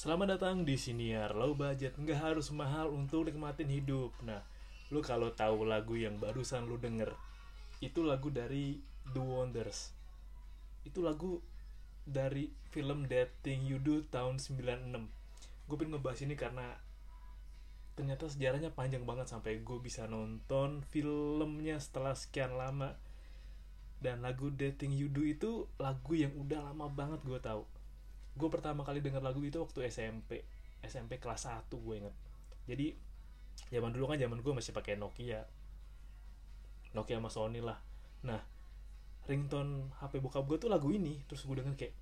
Selamat datang di Siniar Low budget, nggak harus mahal untuk nikmatin hidup. Nah, lu kalau tahu lagu yang barusan lu denger, itu lagu dari The Wonders. Itu lagu dari film Dating You Do tahun 96. Gue pengen ngebahas ini karena ternyata sejarahnya panjang banget sampai gue bisa nonton filmnya setelah sekian lama. Dan lagu Dating You Do itu lagu yang udah lama banget gue tahu gue pertama kali denger lagu itu waktu SMP SMP kelas 1 gue inget. Jadi zaman dulu kan zaman gue masih pakai Nokia. Nokia sama Sony lah. Nah ringtone HP bokap gue tuh lagu ini. Terus gue denger kayak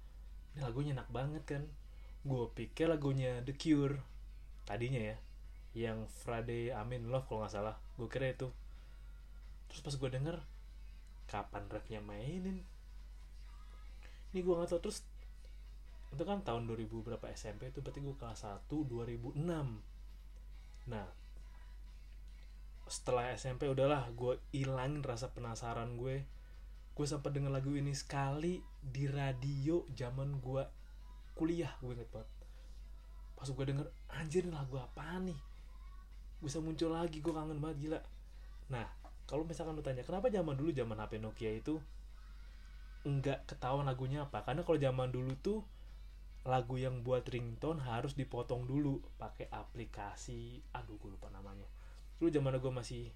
ini lagunya enak banget kan. Gue pikir lagunya The Cure tadinya ya yang Friday Amin Love kalau nggak salah. Gue kira itu. Terus pas gue denger kapan refnya mainin? Ini gue nggak tahu. Terus itu kan tahun 2000 berapa SMP itu berarti gue kelas 1 2006 nah setelah SMP udahlah gue ilangin rasa penasaran gue. Gue sempat denger lagu ini sekali di radio zaman gue kuliah gue inget banget. Pas gue denger anjir ini lagu apa nih? Bisa muncul lagi gue kangen banget gila. Nah kalau misalkan lu tanya kenapa zaman dulu zaman HP Nokia itu enggak ketahuan lagunya apa? Karena kalau zaman dulu tuh lagu yang buat ringtone harus dipotong dulu pakai aplikasi aduh gue lupa namanya. Dulu zaman gue masih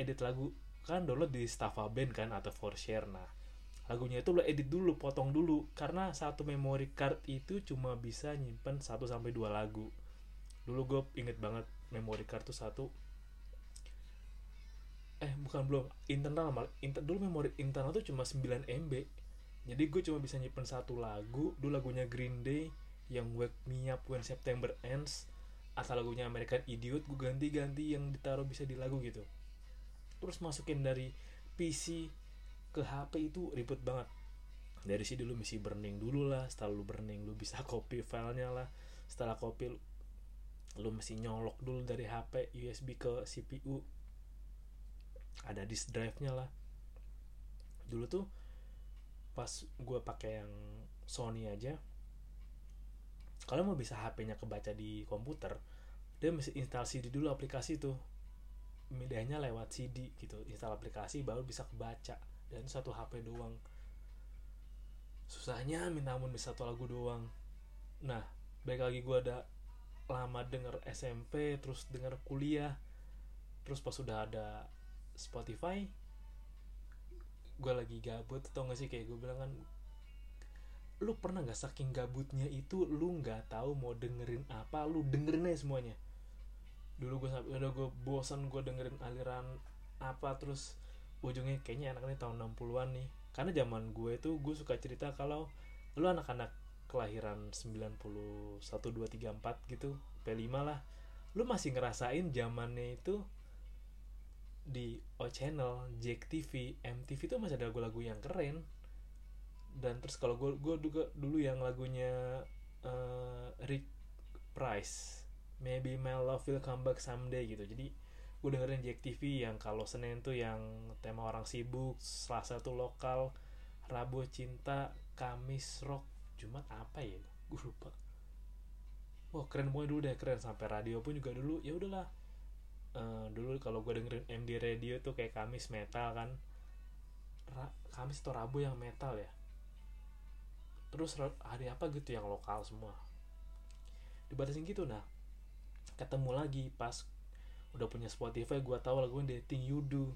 edit lagu kan download di Stava Band kan atau for share nah lagunya itu lo edit dulu potong dulu karena satu memory card itu cuma bisa nyimpen 1 sampai dua lagu. Dulu gue inget banget memory card tuh satu. Eh bukan belum internal malah inter, dulu memori internal tuh cuma 9 MB jadi gue cuma bisa nyimpen satu lagu dulu lagunya Green Day yang Wake Me Up When September Ends asal lagunya American Idiot gue ganti-ganti yang ditaruh bisa di lagu gitu. Terus masukin dari PC ke HP itu ribet banget. Dari sini dulu mesti burning dulu lah setelah lu burning lu bisa copy filenya lah. Setelah copy lu, lu mesti nyolok dulu dari HP USB ke CPU ada disk drive nya lah. Dulu tuh pas gue pakai yang Sony aja kalau mau bisa HP-nya kebaca di komputer dia mesti install CD dulu aplikasi tuh. Medianya lewat CD gitu install aplikasi baru bisa kebaca dan satu HP doang. Susahnya minta ampun bisa satu lagu doang. Nah baik lagi gue ada lama denger SMP terus denger kuliah terus pas sudah ada Spotify gue lagi gabut atau gak sih? Kayak gue bilang kan lu pernah gak saking gabutnya itu lu nggak tahu mau dengerin apa lu dengerin aja semuanya. Dulu gue sampai udah gue bosan gue dengerin aliran apa terus ujungnya kayaknya anak ini tahun 60-an nih. Karena zaman gue itu gue suka cerita kalau lu anak-anak kelahiran 91 2 3 4 gitu P5 lah lu masih ngerasain zamannya itu di O Channel, Jack TV, MTV itu masih ada lagu-lagu yang keren. Dan terus kalau gue gue juga dulu yang lagunya uh, Rick Price, Maybe My Love Will Come Back Someday gitu. Jadi gue dengerin Jack TV yang kalau Senin tuh yang tema orang sibuk, Selasa tuh lokal, Rabu cinta, Kamis rock, Jumat apa ya? Gue lupa. Wah keren pokoknya dulu deh keren sampai radio pun juga dulu ya udahlah uh, dulu kalau gue dengerin MD Radio tuh kayak Kamis metal kan. Ra Kamis atau Rabu yang metal ya. Terus hari apa gitu yang lokal semua. Dibatasin gitu nah. Ketemu lagi pas udah punya Spotify gue tahu lagu Dating You Do.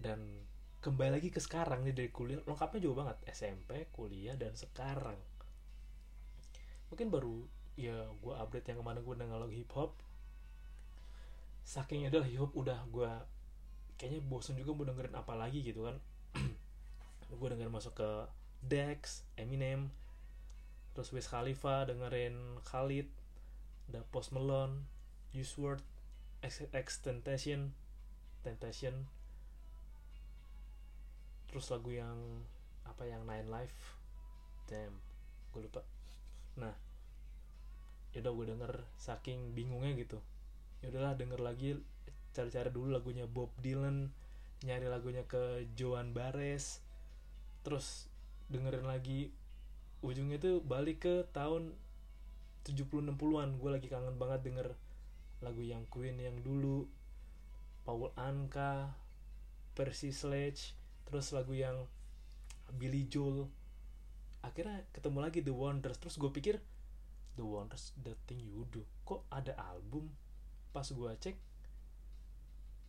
Dan kembali lagi ke sekarang nih dari kuliah. Lengkapnya juga banget. SMP kuliah dan sekarang. Mungkin baru ya gue update yang ke mana gue denger lagu hip hop saking adalah hip hop udah gue kayaknya bosen juga mau dengerin apa lagi gitu kan. Gue dengerin masuk ke Dex, Eminem, terus Wiz Khalifa dengerin Khalid, ada Post Malone, Use Word, Extentation, Temptation, terus lagu yang apa yang Nine Life, damn, gue lupa. Nah, ya udah gue denger saking bingungnya gitu ya udahlah denger lagi cari-cari dulu lagunya Bob Dylan nyari lagunya ke Joan Baez terus dengerin lagi ujungnya tuh balik ke tahun 70-60an gue lagi kangen banget denger lagu yang Queen yang dulu Paul Anka Percy Sledge terus lagu yang Billy Joel. Akhirnya ketemu lagi The Wonders. Terus gue pikir The Wonders The Thing You Do kok ada album pas gue cek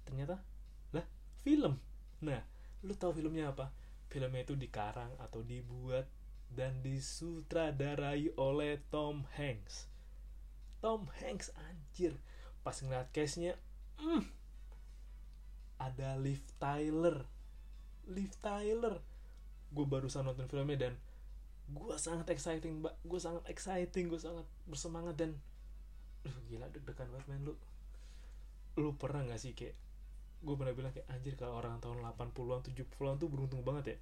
ternyata lah film. Nah lu tahu filmnya apa? Filmnya itu dikarang atau dibuat dan disutradarai oleh Tom Hanks. Tom Hanks anjir. Pas ngeliat case-nya mm, ada Liv Tyler. Liv Tyler. Gue barusan nonton filmnya dan gue sangat exciting mbak. Gue sangat exciting gue sangat bersemangat dan lu gila deg-degan banget men lu lu pernah gak sih kayak gue pernah bilang kayak anjir kalau orang tahun 80-an 70-an tuh beruntung banget ya.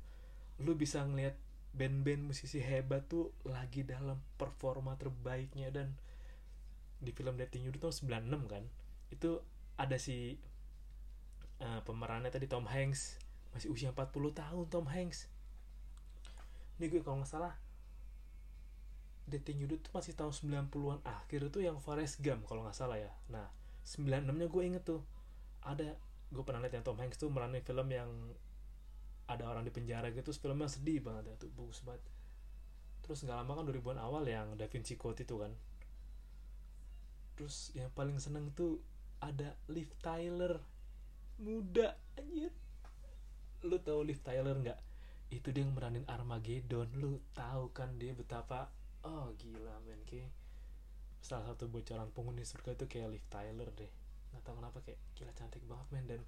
Lu bisa ngeliat band-band musisi hebat tuh lagi dalam performa terbaiknya dan di film Dating You tahun 96 kan itu ada si uh, pemerannya tadi Tom Hanks. Masih usia 40 tahun Tom Hanks. Ini gue kalau nggak salah Dating You tuh masih tahun 90-an akhir itu yang Forrest Gump kalau nggak salah ya. Nah 96 nya gue inget tuh. Ada gue pernah lihat yang Tom Hanks tuh meranin film yang ada orang di penjara gitu filmnya sedih banget ya tuh bagus banget. Terus nggak lama kan 2000-an awal yang Da Vinci Code itu kan. Terus yang paling seneng tuh ada Liv Tyler muda anjir. Lu tahu Liv Tyler nggak? Itu dia yang meranin Armageddon lu tahu kan dia betapa oh gila men kayak salah satu bocoran penghuni surga itu kayak Liv Tyler deh. Nggak tahu kenapa kayak gila cantik banget men. Dan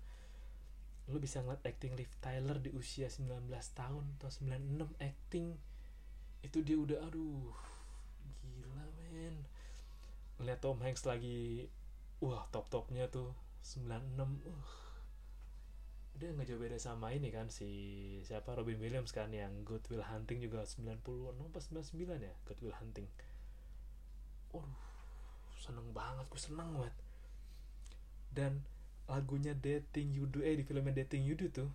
lu bisa ngeliat acting Liv Tyler di usia 19 tahun atau 96 acting itu dia udah aduh gila men. Ngeliat Tom Hanks lagi wah top topnya tuh 96 uh. Dia nggak jauh beda sama ini kan si siapa? Robin Williams kan yang Good Will Hunting juga 90 pas 99 ya? Good Will Hunting seneng banget gue seneng banget. Dan lagunya Dating You Do eh di filmnya Dating You Do tuh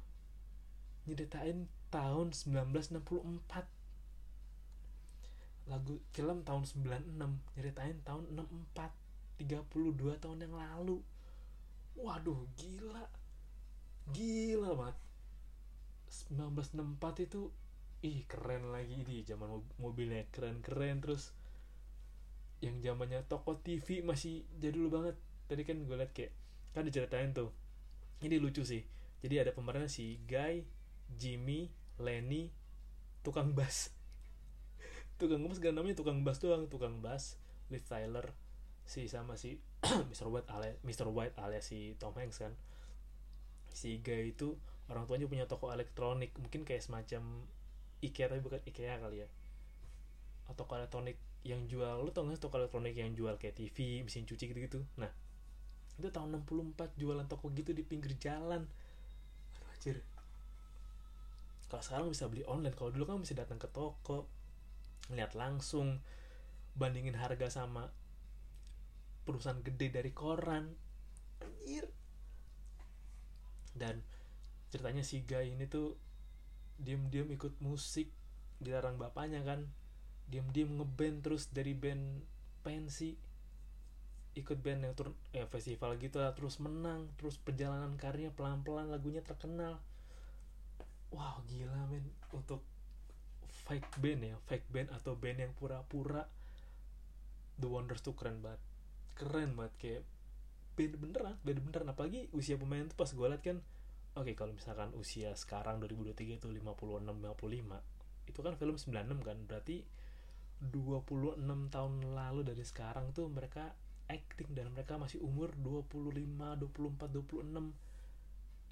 nyeritain tahun 1964 lagu film tahun 96 nyeritain tahun 64 32 tahun yang lalu. Waduh gila. Gila banget. 1964 itu ih keren lagi. Di zaman mobilnya keren-keren terus yang zamannya toko TV masih jadul banget. Tadi kan gue liat kayak kan diceritain tuh. Ini lucu sih. Jadi ada pemerannya si Guy Jimmy Lenny tukang bass tukang bass gak namanya tukang bass doang tukang bass Liv Tyler si sama si Mr. White alias Mr. White alias si Tom Hanks kan. Si Guy itu orang tuanya punya toko elektronik mungkin kayak semacam IKEA tapi bukan IKEA kali ya. Atau toko elektronik yang jual lu tau gak toko elektronik yang jual kayak TV mesin cuci gitu gitu nah itu tahun 64 jualan toko gitu di pinggir jalan. Aduh anjir. Kalau sekarang bisa beli online kalau dulu kan bisa datang ke toko lihat langsung bandingin harga sama perusahaan gede dari koran. Anjir. Dan ceritanya si guy ini tuh diem-diem ikut musik dilarang bapaknya kan diem-diem ngeband terus dari band pensi ikut band yang turun ya festival gitu lah terus menang terus perjalanan karirnya pelan-pelan lagunya terkenal. Wow gila men. Untuk fake band ya fake band atau band yang pura-pura The Wonders tuh keren banget. Keren banget kayak band beneran band beneran. Apalagi usia pemain tuh pas gue liat kan oke okay, kalau misalkan usia sekarang 2023 itu 56 55 itu kan film 96 kan berarti 26 tahun lalu dari sekarang tuh mereka acting dan mereka masih umur 25, 24, 26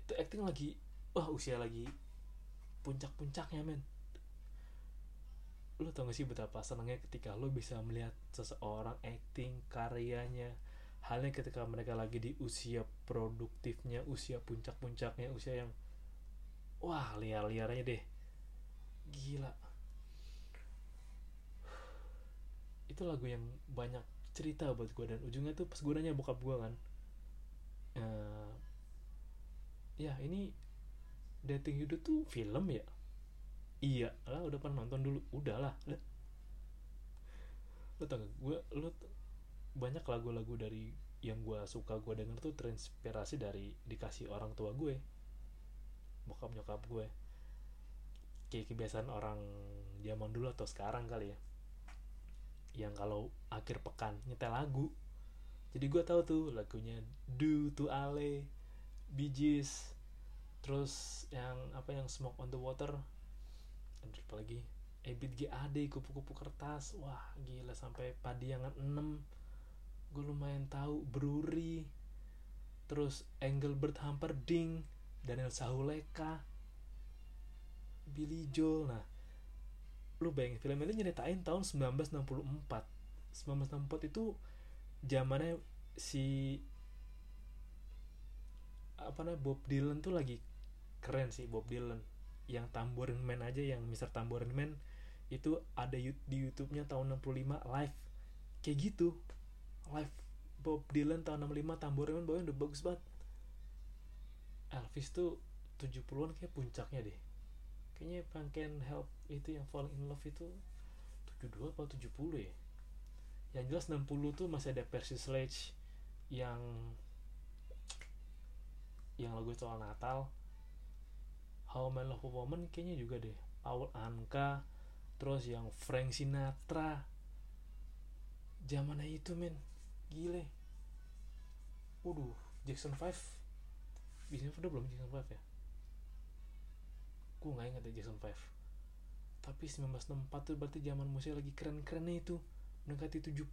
itu acting lagi wah usia lagi puncak-puncaknya men. Lu tau gak sih betapa senangnya ketika lu bisa melihat seseorang acting karyanya. Halnya ketika mereka lagi di usia produktifnya usia puncak-puncaknya usia yang wah liar-liarnya deh. Gila itu lagu yang banyak cerita buat gue dan ujungnya tuh pas gue nanya bokap gue kan uh, ya ini dating hidup tuh film ya? Iya. Lah udah pernah nonton dulu. Udahlah lu tau gak gue t- banyak lagu-lagu dari yang gue suka gue denger tuh terinspirasi dari dikasih orang tua gue bokap nyokap gue kayak kebiasaan orang zaman dulu atau sekarang kali ya yang kalau akhir pekan nyetel lagu. Jadi gue tahu tuh lagunya Do to Ale Bee Gees terus yang apa yang Smoke on the Water. Dan apa lagi? Ebit GAD kupu-kupu kertas. Wah gila sampai Padiangan 6 gue lumayan tahu. Brewery terus Engelbert Humperdinck Daniel Sahuleka Billy Joel. Nah lu bayangin film ini nyeritain tahun 1964 1964 itu zamannya si apa namanya Bob Dylan tuh lagi keren sih Bob Dylan. Yang Tambourine Man aja yang Mr. Tambourine Man itu ada di YouTube-nya tahun 65 live. Kayak gitu. Live Bob Dylan tahun 65 Tambourine Man bawanya udah bagus banget. Elvis tuh 70-an kayak puncaknya deh kayaknya Punk Can Help itu yang Falling in Love itu 72 atau 70 ya? Yang jelas 60 tuh masih ada Percy Sledge yang yang lagu soal Natal. How I Love a Woman kayaknya juga deh. Paul Anka terus yang Frank Sinatra. Zamannya itu men. Gile. Waduh Jackson 5 Jackson 5 udah belum Jackson 5 ya gue gak inget ya Jackson 5 tapi 1964 tuh berarti zaman musik lagi keren-kerennya itu. Mendekati 70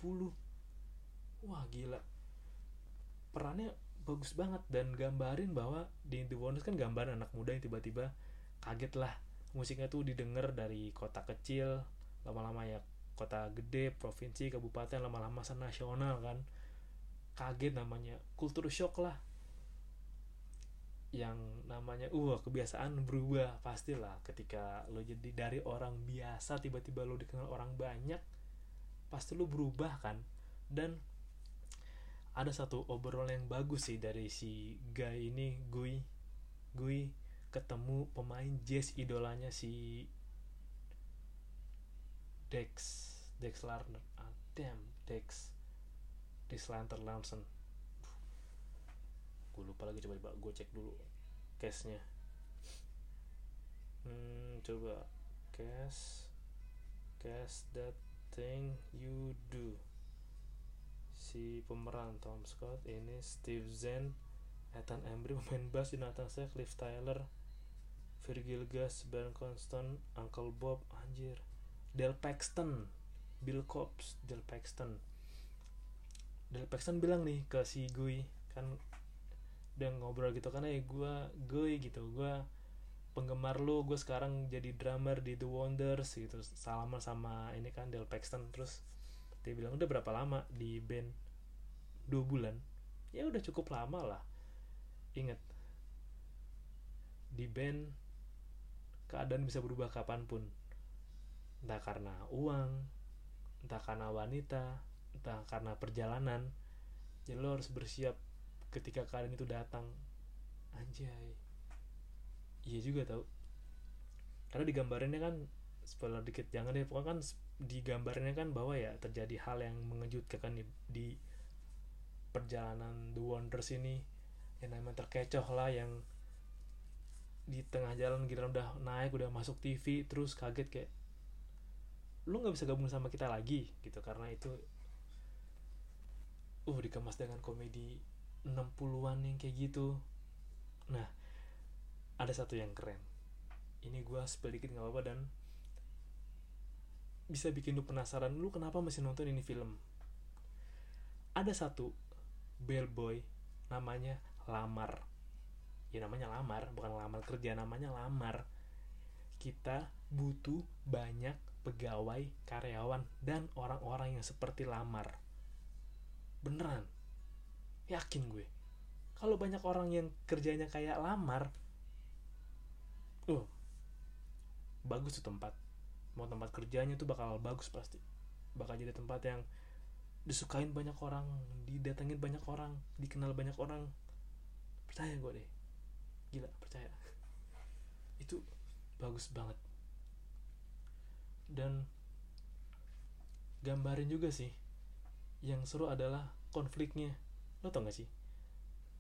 wah gila. Perannya bagus banget dan gambarin bahwa di The Wonders kan gambaran anak muda yang tiba-tiba kaget lah. Musiknya tuh didengar dari kota kecil lama-lama ya kota gede provinsi kabupaten lama-lama nasional kan. Kaget namanya. Kultur shock lah yang namanya uh kebiasaan berubah pastilah ketika lo jadi dari orang biasa tiba-tiba lo dikenal orang banyak pasti lo berubah kan? Dan ada satu obrolan yang bagus sih dari si guy ini Gui. Gui ketemu pemain jazz idolanya si Dex Dex Larner. Ah, damn Dex. Dex Lanter gue lupa lagi coba coba gue cek dulu case nya hmm, coba. Case case that thing you do. Si pemeran Tom Scott ini Steve Zahn Ethan Embry pemain bass Jonathan Sack Liv Tyler Virgil Gus Ben Constant Uncle Bob anjir. Del Paxton Bill Cobbs Del Paxton. Del Paxton bilang nih ke si Gui kan udah ngobrol gitu kan eh gue Gui gitu. Gue penggemar lu gue sekarang jadi drummer di The Wonders gitu. Salaman sama ini kan Del Paxton. Terus dia bilang udah berapa lama di band? Dua bulan. Ya udah cukup lama lah. Inget di band keadaan bisa berubah kapan pun. Entah karena uang entah karena wanita entah karena perjalanan. Jadi lo harus bersiap ketika keadaan itu datang. Anjay. Iya juga tau. Karena digambarinnya kan spoiler dikit jangan deh pokoknya kan digambarnya kan bahwa ya terjadi hal yang mengejutkan kan di, di perjalanan The Wonders ini. Yang namanya terkecoh lah yang di tengah jalan kita udah naik udah masuk TV terus kaget kayak lu nggak bisa gabung sama kita lagi? Gitu karena itu uh dikemas dengan komedi 60-an yang kayak gitu. Nah ada satu yang keren. Ini gue spill dikit nggak apa-apa dan bisa bikin lu penasaran lu kenapa masih nonton ini film? Ada satu bellboy namanya lamar. Ya namanya lamar bukan lamar kerja namanya lamar. Kita butuh banyak pegawai karyawan dan orang-orang yang seperti lamar. Beneran yakin gue. Kalau banyak orang yang kerjanya kayak lamar uh bagus tuh tempat. Mau tempat kerjanya tuh bakal bagus pasti. Bakal jadi tempat yang disukain banyak orang didatengin banyak orang dikenal banyak orang. Percaya gue deh. Gila percaya. Itu bagus banget. Dan gambarin juga sih yang seru adalah konfliknya lo tau gak sih?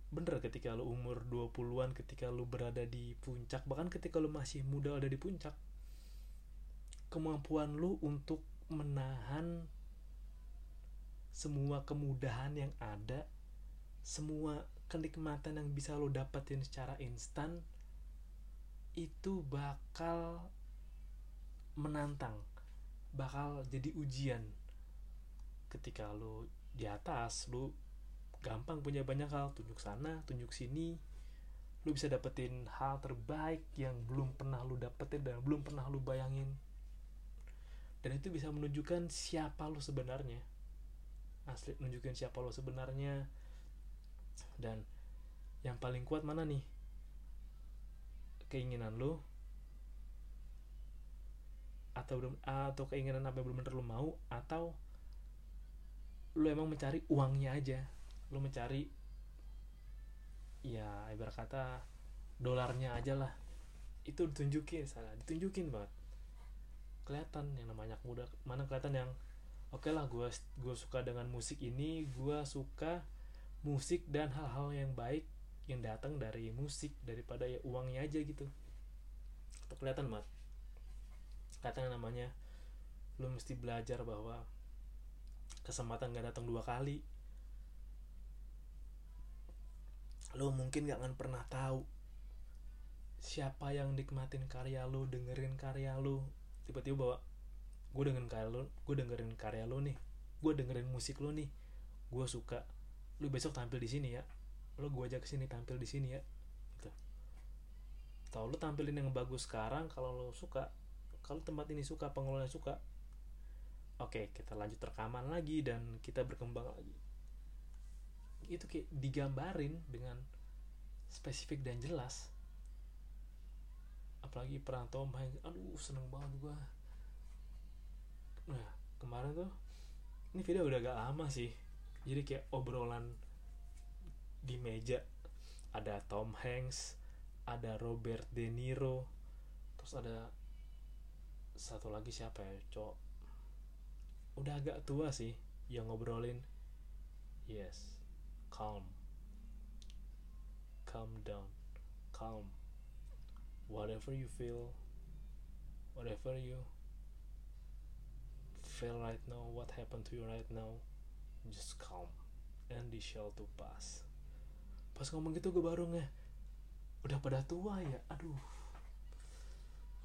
Bener ketika lo umur 20-an ketika lo berada di puncak bahkan ketika lo masih muda ada di puncak kemampuan lo untuk menahan semua kemudahan yang ada semua kenikmatan yang bisa lo dapetin secara instan itu bakal menantang bakal jadi ujian. Ketika lo di atas lo gampang punya banyak hal. Tunjuk sana tunjuk sini. Lu bisa dapetin hal terbaik yang belum pernah lu dapetin dan belum pernah lu bayangin. Dan itu bisa menunjukkan siapa lu sebenarnya. Asli nunjukin siapa lo sebenarnya. Dan yang paling kuat mana nih? Keinginan lo atau belum atau keinginan apa yang belum lo mau? Atau lo emang mencari uangnya aja lo mencari ya ibarat kata dolarnya aja lah. Itu ditunjukin salah ditunjukin banget. Kelihatan yang namanya muda mana kelihatan yang oke okay lah gue gue suka dengan musik ini gue suka musik dan hal-hal yang baik yang datang dari musik daripada ya uangnya aja gitu. Itu kelihatan banget. Kelihatan yang namanya lo mesti belajar bahwa kesempatan gak datang dua kali lo mungkin gak akan pernah tahu siapa yang nikmatin karya lo dengerin karya lo. Tiba-tiba bawa gue dengerin karya lo gue dengerin karya lo nih gue dengerin musik lo nih gue suka. Lo besok tampil di sini ya. Lo gue ajak sini tampil di sini ya. Gitu. Lo tampilin yang bagus sekarang kalau lo suka kalau tempat ini suka pengelola suka oke kita lanjut rekaman lagi dan kita berkembang lagi. Itu kayak digambarin dengan spesifik dan jelas. Apalagi peran Tom Hanks aduh seneng banget gua. Nah kemarin tuh ini video udah agak lama sih. Jadi kayak obrolan di meja. Ada Tom Hanks ada Robert De Niro terus ada satu lagi siapa ya cowok. Udah agak tua sih yang ngobrolin. Yes calm calm down calm. Whatever you feel whatever you feel right now what happened to you right now just calm. And this shall to pass. Pas ngomong gitu gue baru nge udah pada tua ya? Aduh.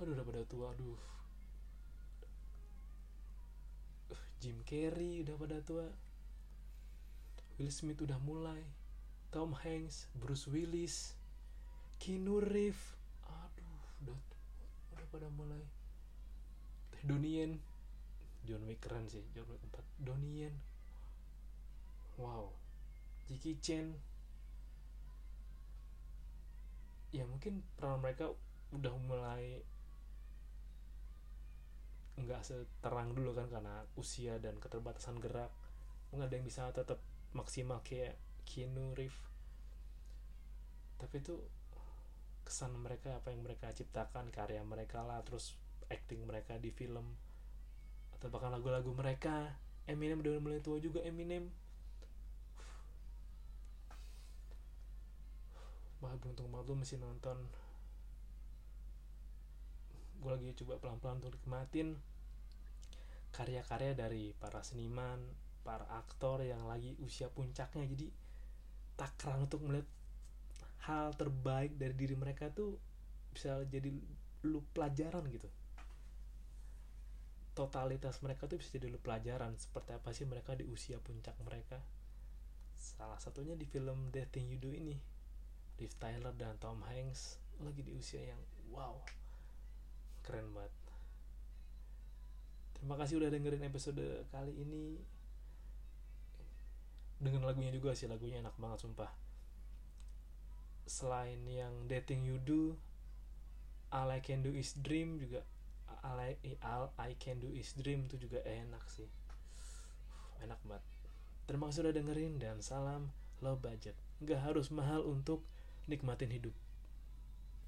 Aduh udah pada tua aduh. Jim Carrey udah pada tua. Will Smith udah mulai Tom Hanks Bruce Willis Keanu Reeves. Aduh udah udah pada mulai. Donnie John Wick keren sih John Wick 4 Donnie wow. Jackie Chan. Ya mungkin peran mereka udah mulai nggak seterang dulu kan karena usia dan keterbatasan gerak. Mungkin ada yang bisa tetap maksimal kayak Keanu Reeves. Tapi itu kesan mereka apa yang mereka ciptakan karya mereka lah terus acting mereka di film atau bahkan lagu-lagu mereka. Eminem udah mulai tua juga Eminem. Wah beruntung banget lu masih nonton. Gue lagi coba pelan-pelan untuk nikmatin karya-karya dari para seniman para aktor yang lagi usia puncaknya. Jadi takrang untuk melihat hal terbaik dari diri mereka tuh bisa jadi lu pelajaran gitu. Totalitas mereka tuh bisa jadi lu pelajaran seperti apa sih mereka di usia puncak mereka. Salah satunya di film The Thing You Do ini Liv Tyler dan Tom Hanks lagi di usia yang wow keren banget. Terima kasih udah dengerin episode kali ini dengan lagunya juga sih lagunya enak banget sumpah. Selain yang dating you do all I can do is dream juga all I, all I can do is dream itu juga enak sih. Enak banget. Terima kasih udah dengerin dan salam low budget. Nggak harus mahal untuk nikmatin hidup